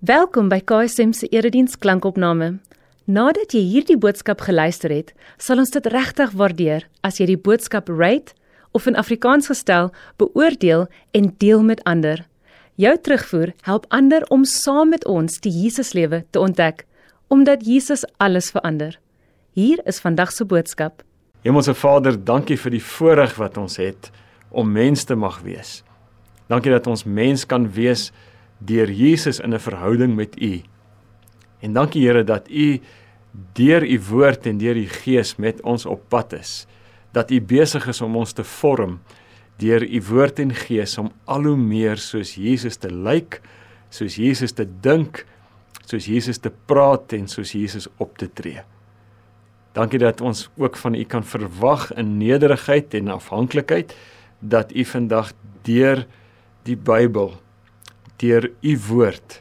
Welkom by KSM se erediens klankopname. Nadat jy hierdie boodskap geluister het, sal ons dit regtig waardeer as jy die boodskap rate of in Afrikaans gestel beoordeel en deel met ander. Jou terugvoer help ander om saam met ons die Jesuslewe te ontdek, omdat Jesus alles verander. Hier is vandag se boodskap. Hemelse Vader, dankie vir die voorreg wat ons het om mens te mag wees. Dankie dat ons mens kan wees deur Jesus in 'n verhouding met U. En dankie Here dat U deur U woord en deur U Gees met ons op pad is. Dat U besig is om ons te vorm deur U woord en Gees om al hoe meer soos Jesus te lyk, soos Jesus te dink, soos Jesus te praat en soos Jesus op te tree. Dankie dat ons ook van U kan verwag in nederigheid en afhanklikheid dat U vandag deur die Bybel deur u woord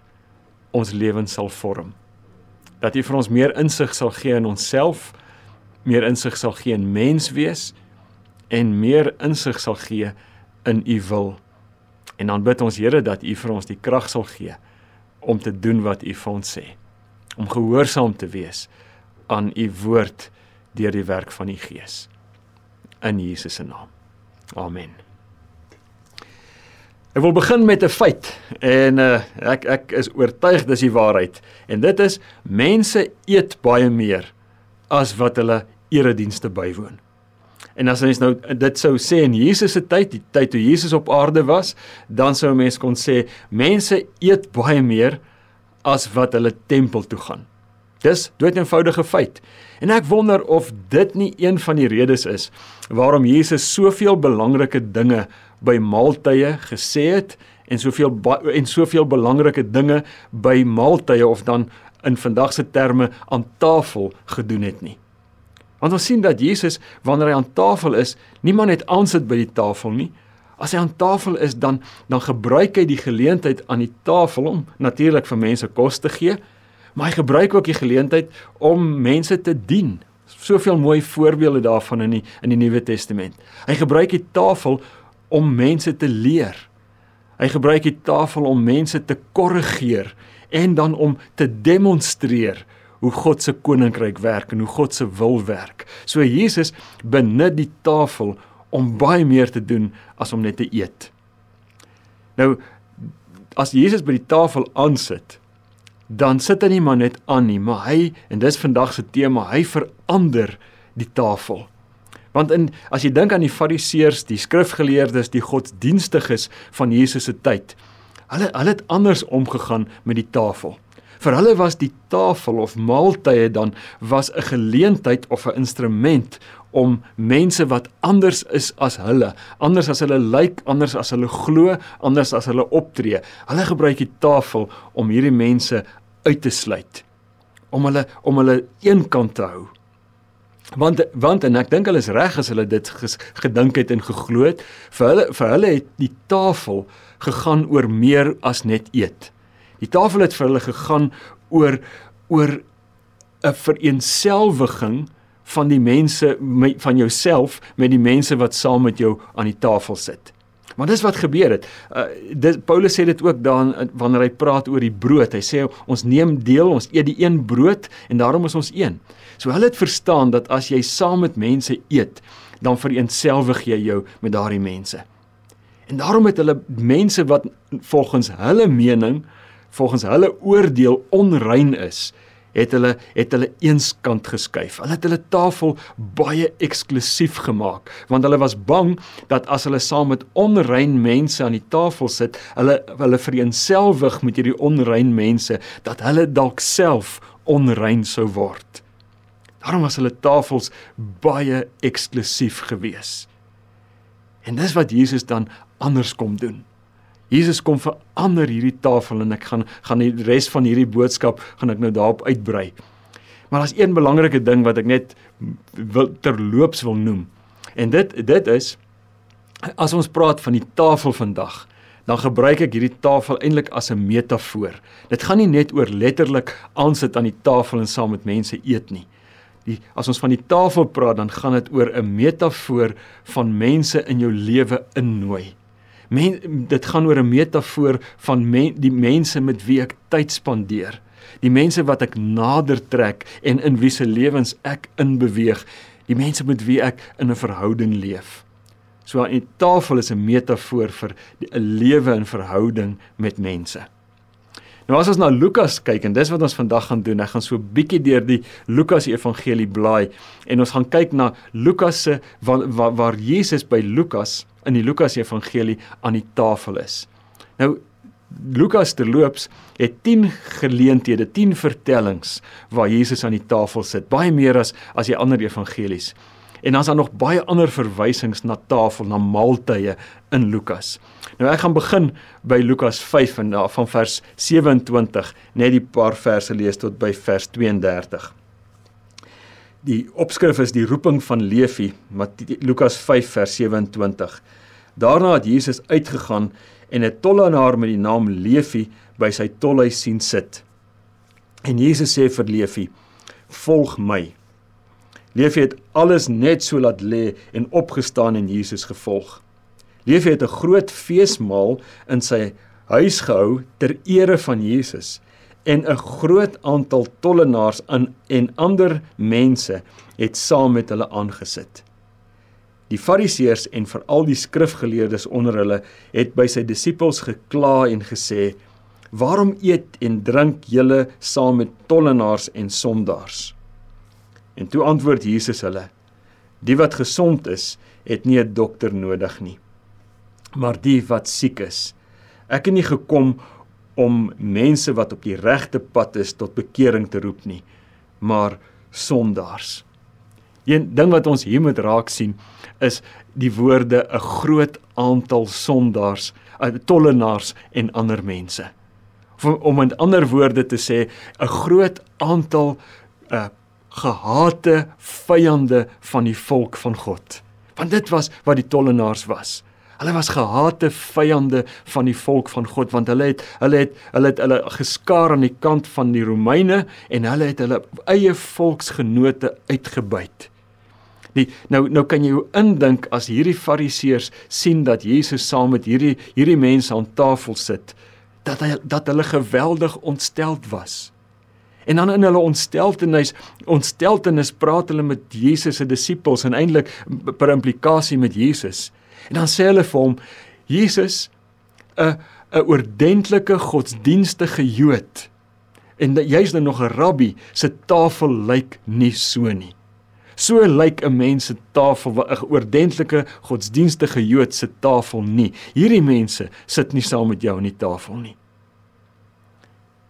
ons lewens sal vorm. Dat u vir ons meer insig sal gee in onsself, meer insig sal gee in menswees en meer insig sal gee in u wil. En dan bid ons Here dat u vir ons die krag sal gee om te doen wat u vir ons sê. Om gehoorsaam te wees aan u woord deur die werk van die Gees. In Jesus se naam. Amen. Ek wil begin met 'n feit en uh, ek ek is oortuig dis die waarheid en dit is mense eet baie meer as wat hulle eredienste bywoon. En as ons nou dit sou sê in Jesus se tyd, die tyd toe Jesus op aarde was, dan sou mense kon sê mense eet baie meer as wat hulle tempel toe gaan. Dis dood eenvoudige feit. En ek wonder of dit nie een van die redes is waarom Jesus soveel belangrike dinge by maaltye gesê het en soveel en soveel belangrike dinge by maaltye of dan in vandag se terme aan tafel gedoen het nie. Want ons sien dat Jesus wanneer hy aan tafel is, niemand net aansit by die tafel nie. As hy aan tafel is, dan dan gebruik hy die geleentheid aan die tafel om natuurlik vir mense kos te gee, maar hy gebruik ook die geleentheid om mense te dien. Soveel mooi voorbeelde daarvan in die in die Nuwe Testament. Hy gebruik die tafel om mense te leer. Hy gebruik die tafel om mense te korrigeer en dan om te demonstreer hoe God se koninkryk werk en hoe God se wil werk. So Jesus benut die tafel om baie meer te doen as om net te eet. Nou as Jesus by die tafel aansit, dan sit hy nie maar net aan nie, maar hy en dis vandag se tema, hy verander die tafel. Want in as jy dink aan die fariseërs, die skrifgeleerdes, die godsdienstiges van Jesus se tyd, hulle hulle het anders omgegaan met die tafel. Vir hulle was die tafel of maaltye dan was 'n geleentheid of 'n instrument om mense wat anders is as hulle, anders as hulle lyk, anders as hulle glo, anders as hulle optree. Hulle gebruik die tafel om hierdie mense uit te sluit. Om hulle om hulle eenkant te hou. Want want en ek dink hulle is reg as hulle dit ges, gedink het en geglo het. Vir hulle vir hulle het die tafel gegaan oor meer as net eet. Die tafel het vir hulle gegaan oor oor 'n vereenselwiging van die mense van jouself met die mense wat saam met jou aan die tafel sit. Maar dis wat gebeur het. Uh dit Paulus sê dit ook dan wanneer hy praat oor die brood. Hy sê ons neem deel, ons eet die een brood en daarom is ons een. So hulle het verstaan dat as jy saam met mense eet, dan vereenselwig jy jou met daardie mense. En daarom het hulle mense wat volgens hulle mening, volgens hulle oordeel onrein is, het hulle het hulle eenskant geskuif. Hulle het hulle tafel baie eksklusief gemaak want hulle was bang dat as hulle saam met onrein mense aan die tafel sit, hulle hulle vereenselwig met hierdie onrein mense dat hulle dalk self onrein sou word. Daarom was hulle tafels baie eksklusief geweest. En dis wat Jesus dan anders kom doen. Jesus kom verander hierdie tafel en ek gaan gaan die res van hierdie boodskap gaan ek nou daarop uitbrei. Maar daar's een belangrike ding wat ek net wil terloops wil noem. En dit dit is as ons praat van die tafel vandag, dan gebruik ek hierdie tafel eintlik as 'n metafoor. Dit gaan nie net oor letterlik aansit aan die tafel en saam met mense eet nie. Die as ons van die tafel praat, dan gaan dit oor 'n metafoor van mense in jou lewe innooi Men, dit gaan oor 'n metafoor van men, die mense met wie ek tyd spandeer. Die mense wat ek nader trek en in wie se lewens ek inbeweeg. Die mense met wie ek in 'n verhouding leef. So 'n tafel is 'n metafoor vir 'n lewe in verhouding met mense. Nou as ons na Lukas kyk en dis wat ons vandag gaan doen, ek gaan so bietjie deur die Lukas Evangelie blaai en ons gaan kyk na Lukas se waar, waar, waar Jesus by Lukas in die Lukas Evangelie aan die tafel is. Nou Lukas terloops het 10 geleenthede, 10 vertellings waar Jesus aan die tafel sit, baie meer as as die ander evangelies. En dan is daar nog baie ander verwysings na tafel, na maaltye in Lukas. Nou ek gaan begin by Lukas 5 en van vers 27, net die paar verse lees tot by vers 32. Die opskrif is die roeping van Levi, Lukas 5 vers 27. Daarna het Jesus uitgegaan en 'n tollenaar met die naam Levi by sy tolhuis sien sit. En Jesus sê vir Levi: "Volg my." Levi het alles net so laat lê en opgestaan en Jesus gevolg. Levi het 'n groot feesmaal in sy huis gehou ter ere van Jesus en 'n groot aantal tollenaars in en ander mense het saam met hulle aangesit. Die Fariseërs en veral die skrifgeleerdes onder hulle het by sy disippels gekla en gesê: "Waarom eet en drink julle saam met tollenaars en sondaars?" En toe antwoord Jesus hulle: Die wat gesond is, het nie 'n dokter nodig nie, maar die wat siek is. Ek het nie gekom om mense wat op die regte pad is tot bekering te roep nie, maar sondaars. Een ding wat ons hier moet raak sien is die woorde 'n groot aantal sondaars, eh, tollenaars en ander mense. Om in ander woorde te sê 'n groot aantal uh, gehate vyande van die volk van God. Want dit was wat die tollenaars was. Hulle was gehate vyande van die volk van God want hulle het hulle het hulle het hulle geskaar aan die kant van die Romeine en hulle het hulle eie volksgenote uitgebuit. Die nou nou kan jy jou indink as hierdie fariseërs sien dat Jesus saam met hierdie hierdie mense aan tafel sit dat hy dat hulle geweldig ontsteld was. En dan in hulle ontsteltenis, ontsteltenis praat hulle met Jesus se disippels en eintlik per implikasie met Jesus. En dan sê hulle vir hom: "Jesus, 'n 'n oordentlike godsdienstige Jood en jy's nou nog 'n rabbi, se tafel lyk nie so nie." So lyk 'n mens se tafel, 'n oordentlike godsdienstige Jood se tafel nie. Hierdie mense sit nie saam met jou aan die tafel nie.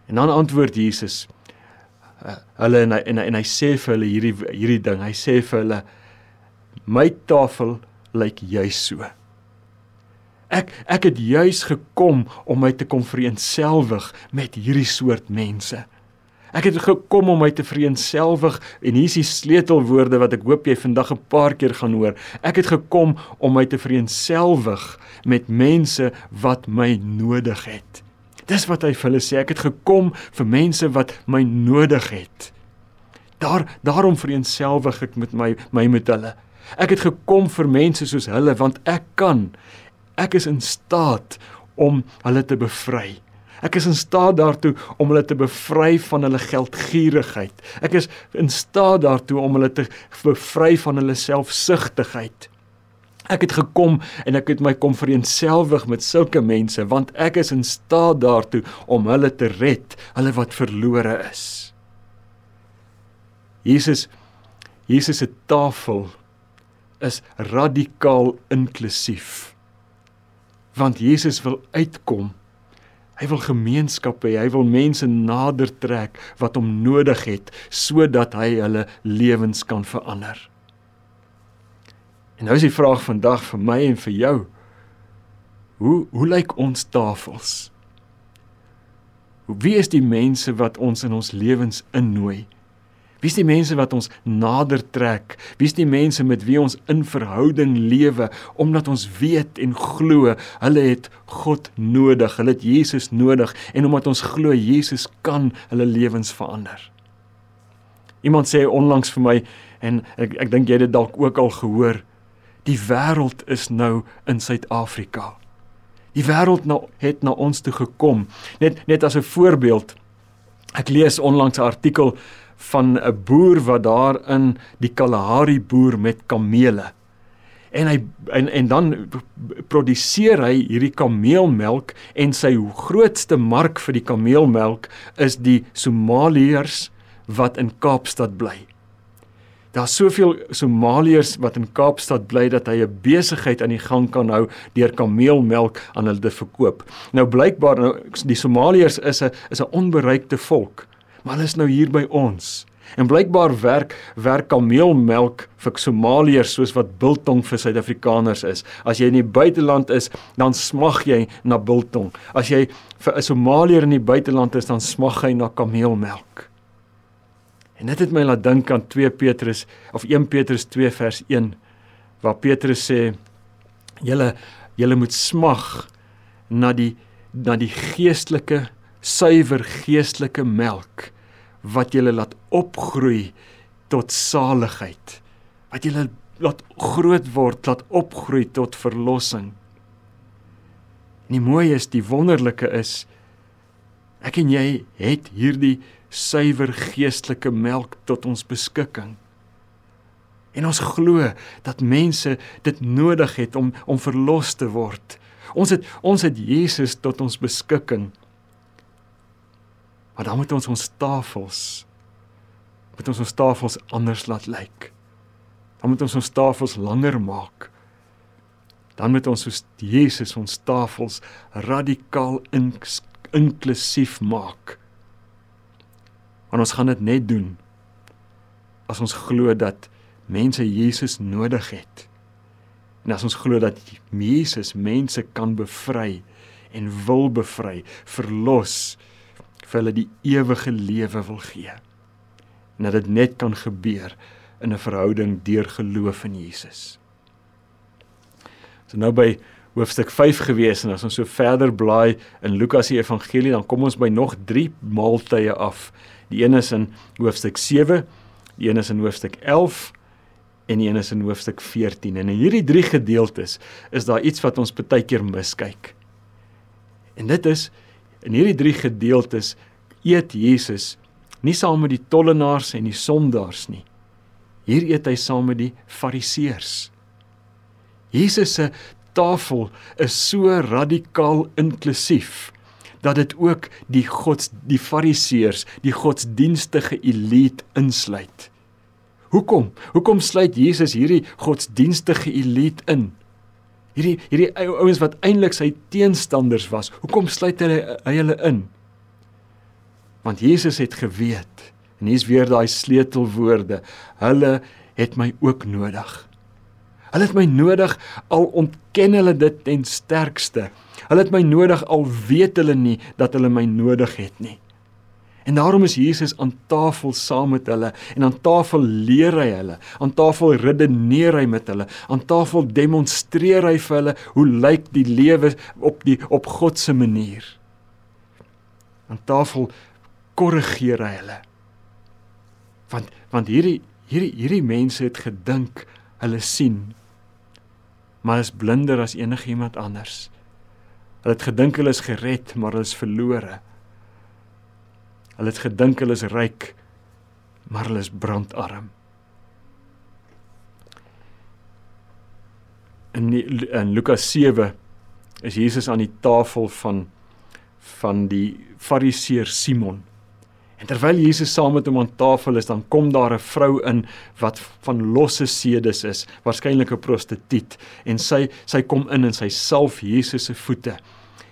En dan antwoord Jesus: uh, hulle en hy, en, hy, en hy sê vir hulle hierdie hierdie ding. Hy sê vir hulle my tafel lyk juis so. Ek ek het juis gekom om my te kom vereenselwig met hierdie soort mense. Ek het gekom om my te vereenselwig en hier is die sleutelwoorde wat ek hoop jy vandag 'n paar keer gaan hoor. Ek het gekom om my te vereenselwig met mense wat my nodig het. Dis wat hy vir hulle sê, ek het gekom vir mense wat my nodig het. Daar daarom vereenselwig ek met my my met hulle. Ek het gekom vir mense soos hulle want ek kan. Ek is in staat om hulle te bevry. Ek is in staat daartoe om hulle te bevry van hulle geldgierigheid. Ek is in staat daartoe om hulle te bevry van hulle selfsugtigheid. Ek het gekom en ek het my kom vereenselwig met sulke mense want ek is in staat daartoe om hulle te red, hulle wat verlore is. Jesus Jesus se tafel is radikaal inklusief. Want Jesus wil uitkom. Hy wil gemeenskap hê, hy wil mense nader trek wat hom nodig het sodat hy hulle lewens kan verander. En nou is die vraag vandag vir my en vir jou. Hoe hoe lyk ons tafels? Wie is die mense wat ons in ons lewens innooi? Wie is die mense wat ons nader trek? Wie is die mense met wie ons in verhouding lewe omdat ons weet en glo hulle het God nodig, hulle het Jesus nodig en omdat ons glo Jesus kan hulle lewens verander. Iemand sê onlangs vir my en ek ek dink jy het dit dalk ook al gehoor, Die wêreld is nou in Suid-Afrika. Die wêreld na, het na ons toe gekom. Net net as 'n voorbeeld. Ek lees onlangs 'n artikel van 'n boer wat daar in die Kalahari boer met kamele. En hy en en dan produseer hy hierdie kameelmelk en sy grootste mark vir die kameelmelk is die Somaliërs wat in Kaapstad bly. Daar's soveel Somaliërs wat in Kaapstad bly dat hy 'n besigheid aan die gang kan hou deur kameelmelk aan hulle te verkoop. Nou blykbaar nou die Somaliërs is 'n is 'n onbereikte volk, maar hulle is nou hier by ons. En blykbaar werk werk kameelmelk vir Somaliërs soos wat biltong vir Suid-Afrikaners is. As jy in die buiteland is, dan smag jy na biltong. As jy vir 'n Somaliër in die buiteland is, dan smag hy na kameelmelk. En dit het my laat dink aan 2 Petrus of 1 Petrus 2 vers 1 waar Petrus sê julle julle moet smag na die na die geestelike suiwer geestelike melk wat julle laat opgroei tot saligheid wat julle laat groot word laat opgroei tot verlossing en die mooi is die wonderlike is ek en jy het hierdie suiwer geestelike melk tot ons beskikking. En ons glo dat mense dit nodig het om om verlos te word. Ons het ons het Jesus tot ons beskikking. Maar dan moet ons ons tafels moet ons ons tafels anders laat lyk. Dan moet ons ons tafels langer maak. Dan moet ons soos Jesus ons tafels radikaal inklusief maak. Want ons gaan dit net doen as ons glo dat mense Jesus nodig het. En as ons glo dat Jesus mense kan bevry en wil bevry, verlos, vir hulle die ewige lewe wil gee. En dat dit net kan gebeur in 'n verhouding deur geloof in Jesus. So nou by hoofstuk 5 gewees en as ons so verder blaai in Lukas se evangelie dan kom ons by nog 3 maaltye af Die een is in hoofstuk 7, die een is in hoofstuk 11 en die een is in hoofstuk 14. En in hierdie drie gedeeltes is daar iets wat ons baie keer miskyk. En dit is in hierdie drie gedeeltes eet Jesus nie saam met die tollenaars en die sondaars nie. Hier eet hy saam met die fariseërs. Jesus se tafel is so radikaal inklusief dat dit ook die gods die fariseërs, die godsdienstige elite insluit. Hoekom? Hoekom sluit Jesus hierdie godsdienstige elite in? Hierdie hierdie ouens wat eintlik sy teenstanders was. Hoekom sluit hy, hy hulle in? Want Jesus het geweet en hier's weer daai sleutelwoorde. Hulle het my ook nodig. Hulle het my nodig al ontken hulle dit ten sterkste. Hulle het my nodig al weet hulle nie dat hulle my nodig het nie. En daarom is Jesus aan tafel saam met hulle en aan tafel leer hy hulle, aan tafel redeneer hy met hulle, aan tafel demonstreer hy vir hulle hoe lyk die lewe op die op God se manier. Aan tafel korrigeer hy hulle. Want want hierdie hierdie hierdie mense het gedink hulle sien maar is blinder as enigiemand anders. Hulle het gedink hulle is gered, maar hulle is verlore. Hulle het gedink hulle is ryk, maar hulle is brandarm. In die, in Lukas 7 is Jesus aan die tafel van van die Fariseer Simon. En terwyl Jesus saam met hom aan tafel is, dan kom daar 'n vrou in wat van losse sedes is, waarskynlik 'n prostituut, en sy sy kom in en sy salf Jesus se voete.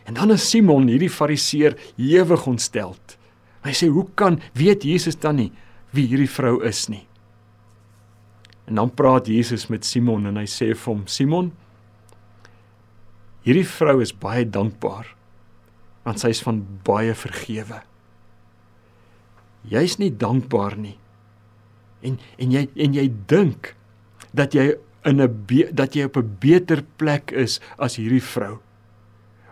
En dan is Simon, hierdie Fariseer, ewig ontsteld. Hy sê: "Hoe kan weet Jesus dan nie wie hierdie vrou is nie?" En dan praat Jesus met Simon en hy sê vir hom: "Simon, hierdie vrou is baie dankbaar want sy is van baie vergewe." jy's nie dankbaar nie. En en jy en jy dink dat jy in 'n dat jy op 'n beter plek is as hierdie vrou.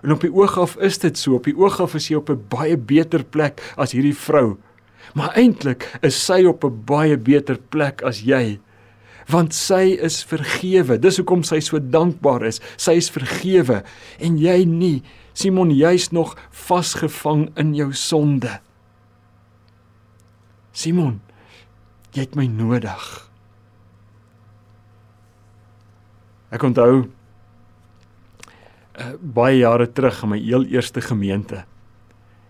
En op die oog af is dit so, op die oog af is jy op 'n baie beter plek as hierdie vrou. Maar eintlik is sy op 'n baie beter plek as jy. want sy is vergewe. Dis hoekom sy so dankbaar is. Sy is vergewe en jy nie. Simon, jy's nog vasgevang in jou sonde. Simon, jy het my nodig. Ek onthou baie jare terug in my heel eerste gemeente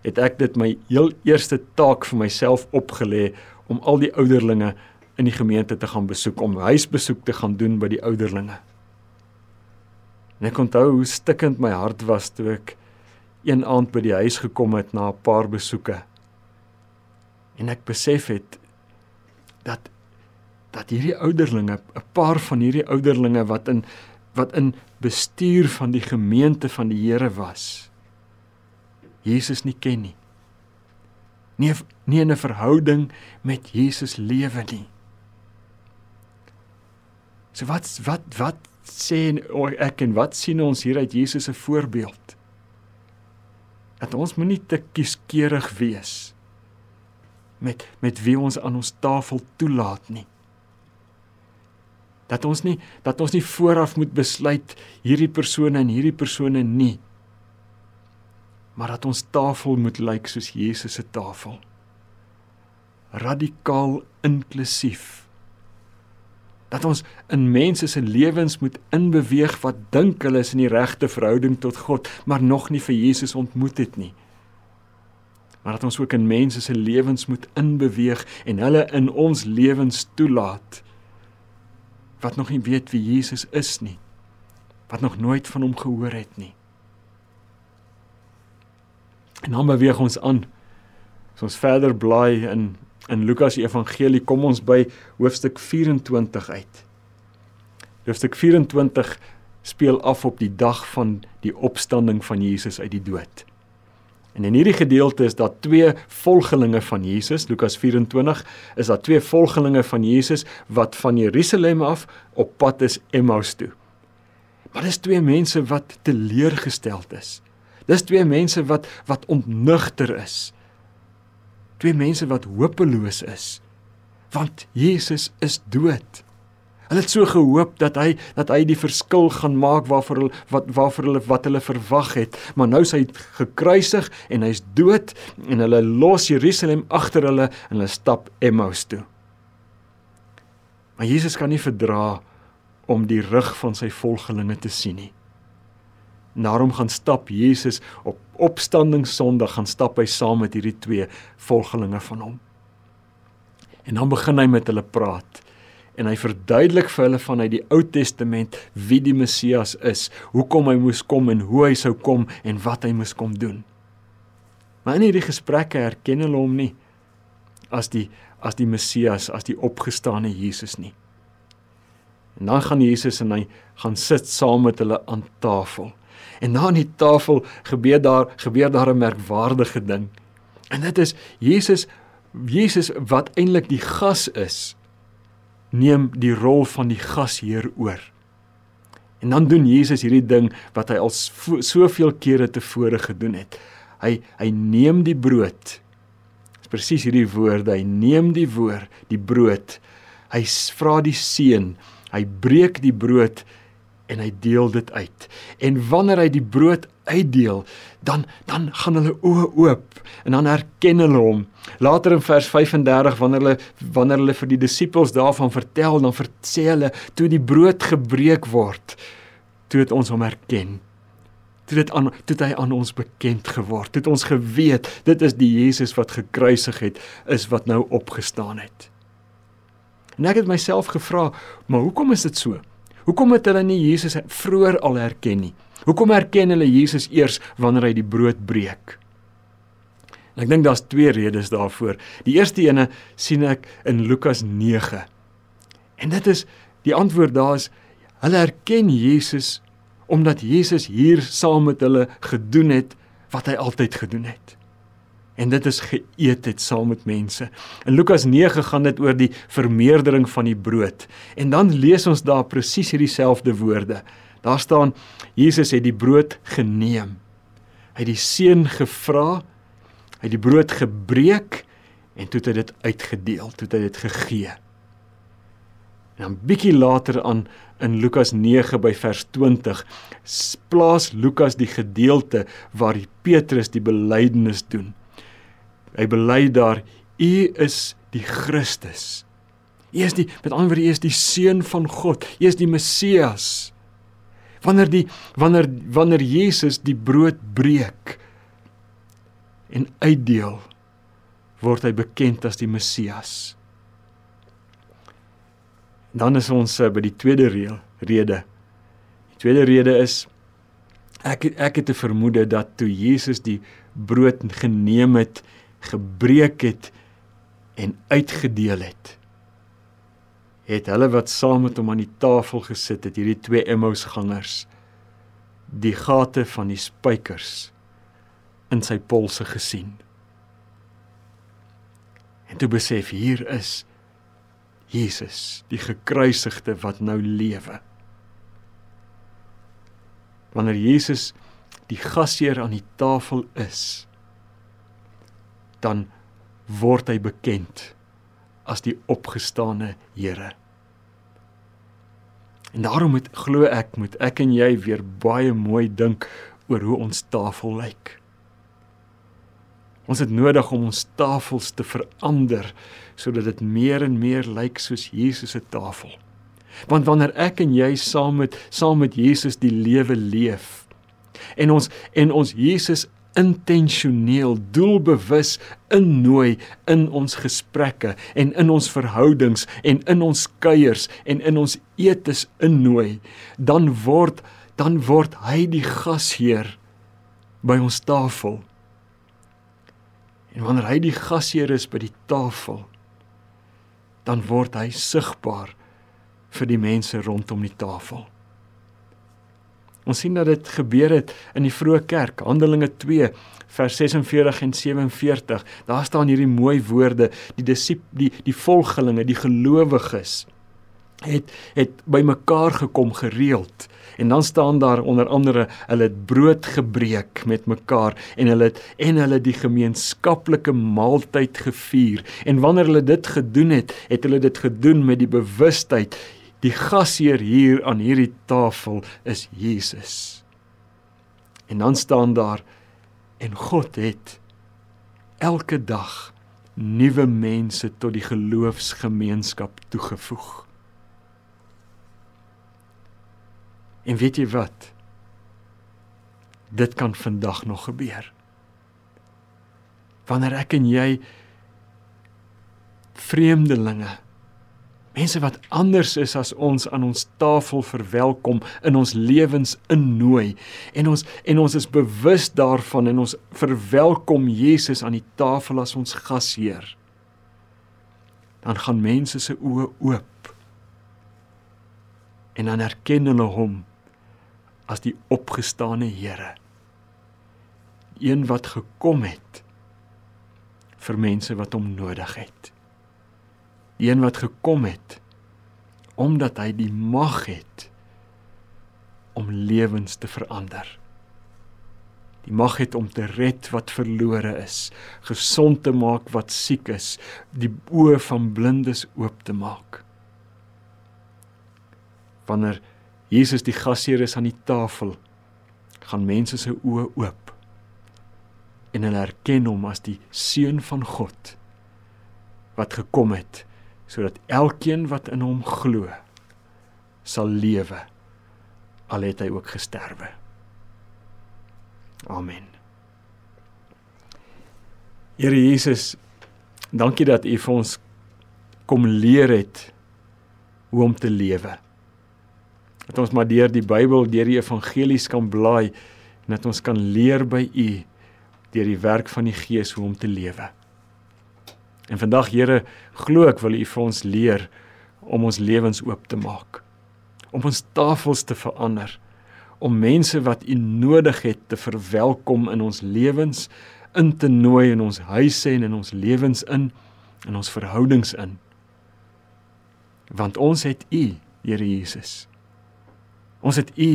het ek dit my heel eerste taak vir myself opgelê om al die ouderlinge in die gemeente te gaan besoek om huisbesoek te gaan doen by die ouderlinge. En ek onthou hoe stikkend my hart was toe ek een aand by die huis gekom het na 'n paar besoeke. En ek besef het dat dat hierdie ouderlinge, 'n paar van hierdie ouderlinge wat in wat in bestuur van die gemeente van die Here was, Jesus nie ken nie. Nie nie in 'n verhouding met Jesus lewe nie. So wat wat wat sê ek en wat sien ons hier uit Jesus se voorbeeld? Dat ons moenie te kieskeurig wees met met wie ons aan ons tafel toelaat nie dat ons nie dat ons nie vooraf moet besluit hierdie persone en hierdie persone nie. Maar dat ons tafel moet lyk soos Jesus se tafel. Radikaal inklusief. Dat ons in mense se lewens moet inbeweeg wat dink hulle is in die regte verhouding tot God maar nog nie vir Jesus ontmoet het nie. Maar dat ons ook in mense se lewens moet inbeweeg en hulle in ons lewens toelaat wat nog nie weet wie Jesus is nie. Wat nog nooit van hom gehoor het nie. En dan beweeg ons aan. As ons verder blaai in in Lukas se evangelie kom ons by hoofstuk 24 uit. Hoofstuk 24 speel af op die dag van die opstanding van Jesus uit die dood. En in hierdie gedeelte is daar twee volgelinge van Jesus, Lukas 24, is daar twee volgelinge van Jesus wat van Jerusalem af op pad is Emmaus toe. Maar dis twee mense wat teleurgesteld is. Dis twee mense wat wat ontnugter is. Twee mense wat hopeloos is. Want Jesus is dood. Hulle het so gehoop dat hy dat hy die verskil gaan maak waarvoor hulle wat waarvoor hulle wat hulle verwag het, maar nou is hy gekruisig en hy's dood en hulle los Jerusalem agter hulle en hulle stap Emmaus toe. Maar Jesus kan nie verdra om die rug van sy volgelinge te sien nie. Daarom gaan stap Jesus op opstanding Sondag gaan stap hy saam met hierdie twee volgelinge van hom. En dan begin hy met hulle praat en hy verduidelik vir hulle vanuit die Ou Testament wie die Messias is, hoekom hy moes kom en hoe hy sou kom en wat hy moes kom doen. Maar in hierdie gesprekke erken hulle hom nie as die as die Messias, as die opgestane Jesus nie. En dan gaan Jesus en hy gaan sit saam met hulle aan tafel. En na aan die tafel gebeur daar gebeur daar 'n merkwaardige ding. En dit is Jesus Jesus wat eintlik die gas is neem die rol van die gasheer oor. En dan doen Jesus hierdie ding wat hy al soveel kere tevore gedoen het. Hy hy neem die brood. Dis presies hierdie woorde, hy neem die woord, die brood. Hy vra die seun, hy breek die brood en hy deel dit uit. En wanneer hy die brood uitdeel, dan dan gaan hulle oë oop en dan herken hulle hom. Later in vers 35 wanneer hulle wanneer hulle vir die disippels daarvan vertel, dan sê hulle toe die brood gebreek word, toe het ons hom herken. Toe dit aan toe hy aan ons bekend geword. Toe het ons geweet dit is die Jesus wat gekruisig het, is wat nou opgestaan het. En ek het myself gevra, maar hoekom is dit so? Hoekom het hulle nie Jesus vroeër al herken nie? Hoekom herken hulle Jesus eers wanneer hy die brood breek? En ek dink daar's twee redes daarvoor. Die eerste ene sien ek in Lukas 9. En dit is die antwoord daar is hulle herken Jesus omdat Jesus hier saam met hulle gedoen het wat hy altyd gedoen het. En dit is geëet het saam met mense. In Lukas 9 gaan dit oor die vermeerdering van die brood. En dan lees ons daar presies hierdie selfde woorde. Daar staan Jesus het die brood geneem. Hy het die seun gevra. Hy het die brood gebreek en toe het hy dit uitgedeel, toe het hy dit gegee. En dan bietjie later aan in Lukas 9 by vers 20 plaas Lukas die gedeelte waar Petrus die belydenis doen. Hy bely daar: "U is die Christus." U is die met ander woorde u is die seun van God. U is die Messias. Wanneer die wanneer wanneer Jesus die brood breek en uitdeel, word hy bekend as die Messias. Dan is ons uh, by die tweede reël, rede. Die tweede rede is ek ek het 'n vermoede dat toe Jesus die brood geneem het, gebreek het en uitgedeel het, het hulle wat saam met hom aan die tafel gesit het, hierdie twee Emmausgangers, die gate van die spykers in sy polse gesien. En toe besef hier is Jesus, die gekruisigde wat nou lewe. Wanneer Jesus die gasheer aan die tafel is, dan word hy bekend as die opgestane Here. En daarom moet glo ek moet ek en jy weer baie mooi dink oor hoe ons tafel lyk. Ons het nodig om ons tafels te verander sodat dit meer en meer lyk soos Jesus se tafel. Want wanneer ek en jy saam met saam met Jesus die lewe leef en ons en ons Jesus intentioneel doelbewus innooi in ons gesprekke en in ons verhoudings en in ons kuiers en in ons etes innooi. Dan word dan word hy die gasheer by ons tafel. En wanneer hy die gasheer is by die tafel dan word hy sigbaar vir die mense rondom die tafel Ons sien dat dit gebeur het in die vroeë kerk, Handelinge 2 vers 46 en 47. Daar staan hierdie mooi woorde, die disip die die volgelinge, die gelowiges het het bymekaar gekom gereeld. En dan staan daar onder andere hulle het brood gebreek met mekaar en hulle het en hulle die gemeenskaplike maaltyd gevier. En wanneer hulle dit gedoen het, het hulle dit gedoen met die bewustheid Die gasheer hier aan hierdie tafel is Jesus. En dan staan daar en God het elke dag nuwe mense tot die geloofsgemeenskap toegevoeg. En weet jy wat? Dit kan vandag nog gebeur. Wanneer ek en jy vreemdelinge mense wat anders is as ons aan ons tafel verwelkom in ons lewens innooi. En ons en ons is bewus daarvan en ons verwelkom Jesus aan die tafel as ons gasheer. Dan gaan mense se oë oop. En dan erken hulle hom as die opgestane Here. Een wat gekom het vir mense wat hom nodig het die een wat gekom het omdat hy die mag het om lewens te verander. Die mag het om te red wat verlore is, gesond te maak wat siek is, die oë van blindes oop te maak. Wanneer Jesus die gasheer is aan die tafel, gaan mense se oë oop en hulle erken hom as die seun van God wat gekom het sodat elkeen wat in hom glo sal lewe al het hy ook gesterwe. Amen. Here Jesus, dankie dat U vir ons kom leer het hoe om te lewe. Dat ons maar deur die Bybel, deur die evangelies kan blaai en dat ons kan leer by U deur die werk van die Gees hoe om te lewe. En vandag Here, glo ek wil U vir ons leer om ons lewens oop te maak. Om ons tafels te verander, om mense wat U nodig het te verwelkom in ons lewens, in te nooi in ons huise en in ons lewens in, in ons verhoudings in. Want ons het U, Here Jesus. Ons het U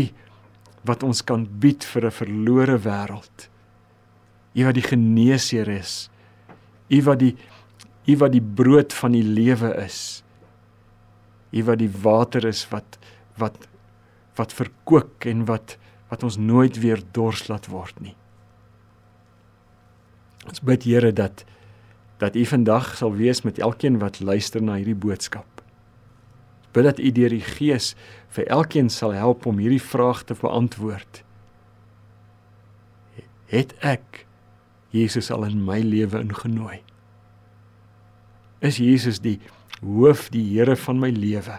wat ons kan bied vir 'n verlore wêreld. U wat die geneesheer is. U wat die U wat die brood van die lewe is. U wat die water is wat wat wat verkoop en wat wat ons nooit weer dors laat word nie. Ons bid Here dat dat U vandag sal wees met elkeen wat luister na hierdie boodskap. Ons bid dat U deur die Gees vir elkeen sal help om hierdie vraag te beantwoord. Het ek Jesus al in my lewe ingenooi? Is Jesus die hoof, die Here van my lewe?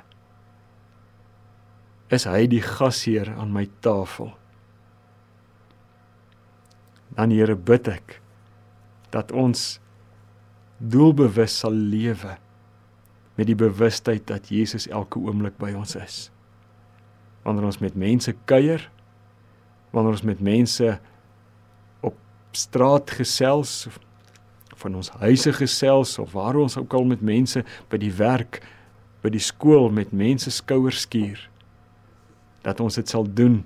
Is hy die gasheer aan my tafel? Dan Here bid ek dat ons doelbewus sal lewe met die bewustheid dat Jesus elke oomblik by ons is. Wanneer ons met mense kuier, wanneer ons met mense op straat gesels of van ons huise gesels of waar ons ook al met mense by die werk, by die skool met mense skouers skuur, dat ons dit sal doen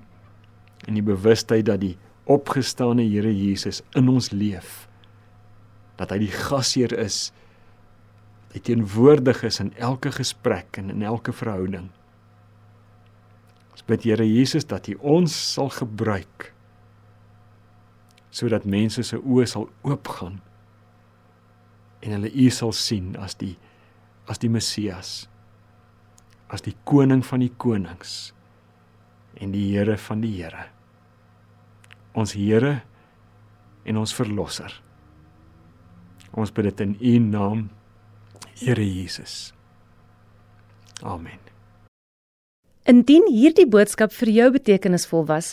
in die bewustheid dat die opgestane Here Jesus in ons leef dat hy die gasheer is. Hy teenwoordig is in elke gesprek en in elke verhouding. Ons bid Here Jesus dat U ons sal gebruik sodat mense se oë sal oopgaan en hulle U sal sien as die as die Messias as die koning van die konings en die Here van die Here ons Here en ons verlosser Ons bid dit in U naam, Here Jesus. Amen. Indien hierdie boodskap vir jou betekenisvol was,